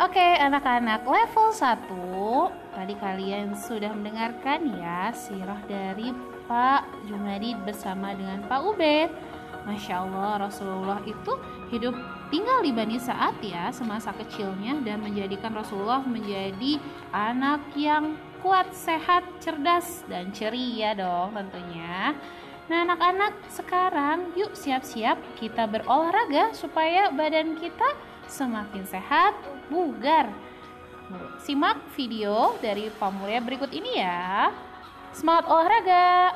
Oke, anak-anak level 1 Tadi kalian sudah mendengarkan ya Sirah dari Pak Jumadid bersama dengan Pak Ubed Masya Allah Rasulullah itu hidup tinggal di Bani Saat ya semasa kecilnya dan menjadikan Rasulullah menjadi anak yang kuat, sehat, cerdas, dan ceria dong tentunya. Nah anak-anak sekarang yuk siap-siap kita berolahraga supaya badan kita semakin sehat, bugar. Simak video dari Pamulia berikut ini ya. Semangat olahraga!